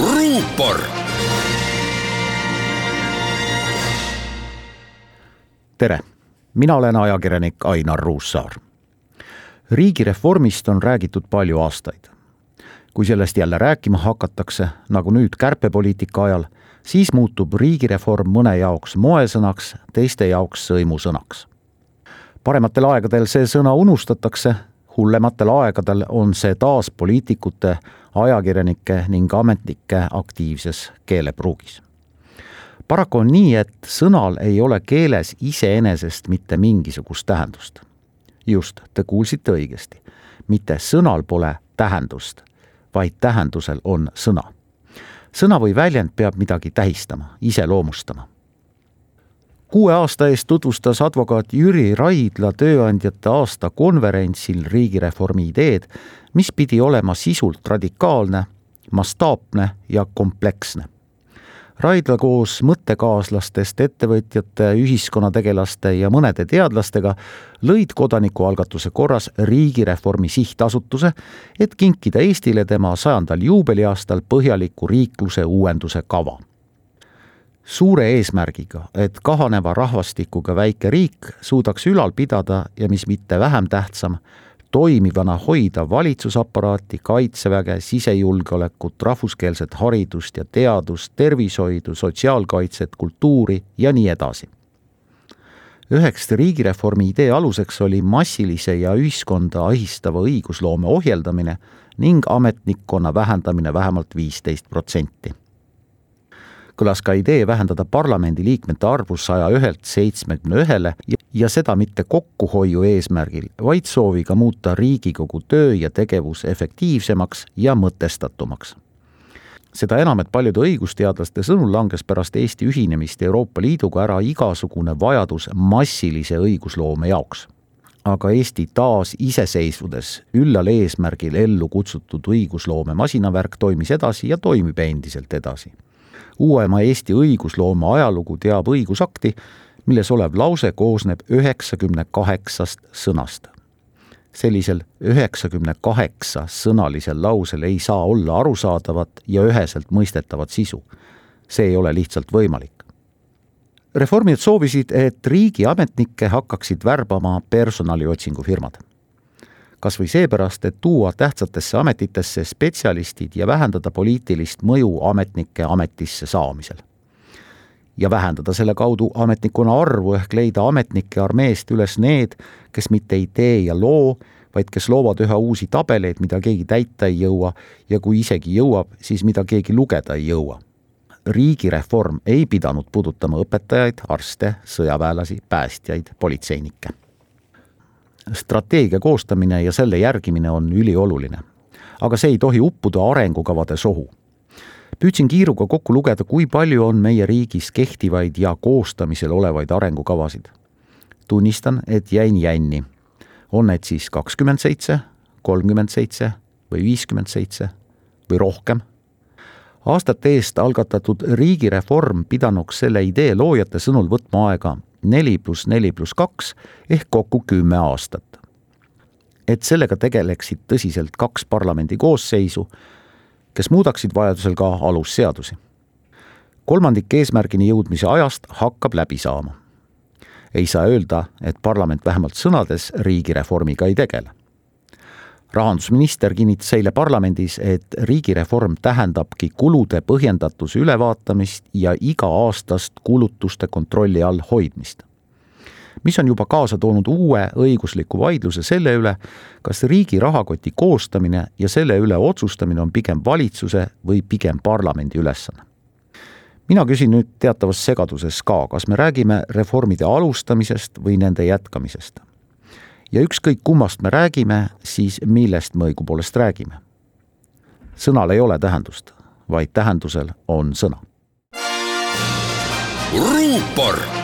ruupor. tere, mina olen ajakirjanik Ainar Ruussaar. riigireformist on räägitud palju aastaid. kui sellest jälle rääkima hakatakse, nagu nüüd kärpepoliitika ajal, siis muutub riigireform mõne jaoks moesõnaks, teiste jaoks sõimusõnaks. parematel aegadel see sõna unustatakse hullematel aegadel on see taas poliitikute, ajakirjanike ning ametnike aktiivses keelepruugis. paraku on nii, et sõnal ei ole keeles iseenesest mitte mingisugust tähendust. just, te kuulsite õigesti. mitte sõnal pole tähendust, vaid tähendusel on sõna. sõna või väljend peab midagi tähistama, iseloomustama kuue aasta eest tutvustas advokaat Jüri Raidla tööandjate aasta konverentsil riigireformi ideed, mis pidi olema sisult radikaalne, mastaapne ja kompleksne. Raidla koos mõttekaaslastest, ettevõtjate, ühiskonnategelaste ja mõnede teadlastega lõid kodanikualgatuse korras Riigireformi Sihtasutuse, et kinkida Eestile tema sajandal juubeliaastal põhjaliku riikluse uuenduse kava suure eesmärgiga, et kahaneva rahvastikuga väike riik suudaks ülal pidada ja mis mitte vähem tähtsam, toimivana hoida valitsusaparaati, kaitseväge, sisejulgeolekut, rahvuskeelset haridust ja teadust, tervishoidu, sotsiaalkaitset, kultuuri ja nii edasi. üheks riigireformi idee aluseks oli massilise ja ühiskonda ahistava õigusloome ohjeldamine ning ametnikkonna vähendamine vähemalt viisteist protsenti kõlas ka idee vähendada parlamendiliikmete arvu saja ühelt seitsmekümne ühele ja seda mitte kokkuhoiu eesmärgil, vaid sooviga muuta Riigikogu töö ja tegevus efektiivsemaks ja mõtestatumaks seda enam, et paljude õigusteadlaste sõnul langes pärast Eesti ühinemist Euroopa Liiduga ära igasugune vajadus massilise õigusloome jaoks. aga Eesti taasiseseisvudes üllal eesmärgil ellu kutsutud õigusloome masinavärk toimis edasi ja toimib endiselt edasi uuema Eesti õigusloome ajalugu teab õigusakti, milles olev lause koosneb üheksakümne kaheksast sõnast. sellisel üheksakümne kaheksa sõnalisel lausel ei saa olla arusaadavat ja üheselt mõistetavat sisu. see ei ole lihtsalt võimalik. reformijad soovisid, et riigiametnikke hakkaksid värbama personaliotsingufirmad kas või seepärast, et tuua tähtsatesse ametitesse spetsialistid ja vähendada poliitilist mõju ametnike ametisse saamisel. ja vähendada selle kaudu ametnikkonna arvu ehk leida ametnike armeest üles need, kes mitte ei tee ja loo, vaid kes loovad üha uusi tabeleid, mida keegi täita ei jõua ja kui isegi jõuab, siis mida keegi lugeda ei jõua. riigireform ei pidanud puudutama õpetajaid, arste, sõjaväelasi, päästjaid, politseinikke strateegia koostamine ja selle järgimine on ülioluline. aga see ei tohi uppuda arengukavade sohu. püüdsin kiiruga kokku lugeda, kui palju on meie riigis kehtivaid ja koostamisel olevaid arengukavasid. tunnistan, et jäin jänni. on need siis kakskümmend seitse, kolmkümmend seitse või viiskümmend seitse või rohkem aastate eest algatatud riigireform pidanuks selle idee loojate sõnul võtma aega neli pluss neli pluss kaks ehk kokku kümme aastat. et sellega tegeleksid tõsiselt kaks parlamendi koosseisu, kes muudaksid vajadusel ka alusseadusi. kolmandik eesmärgini jõudmise ajast hakkab läbi saama. ei saa öelda, et parlament vähemalt sõnades riigireformiga ei tegele rahandusminister kinnitas eile parlamendis, et riigireform tähendabki kulude põhjendatuse ülevaatamist ja iga-aastast kulutuste kontrolli all hoidmist. mis on juba kaasa toonud uue õigusliku vaidluse selle üle, kas riigi rahakoti koostamine ja selle üle otsustamine on pigem valitsuse või pigem parlamendi ülesanne mina küsin nüüd teatavas segaduses ka, kas me räägime reformide alustamisest või nende jätkamisest ja ükskõik kummast me räägime, siis millest me õigupoolest räägime. sõnal ei ole tähendust, vaid tähendusel on sõna. ruupor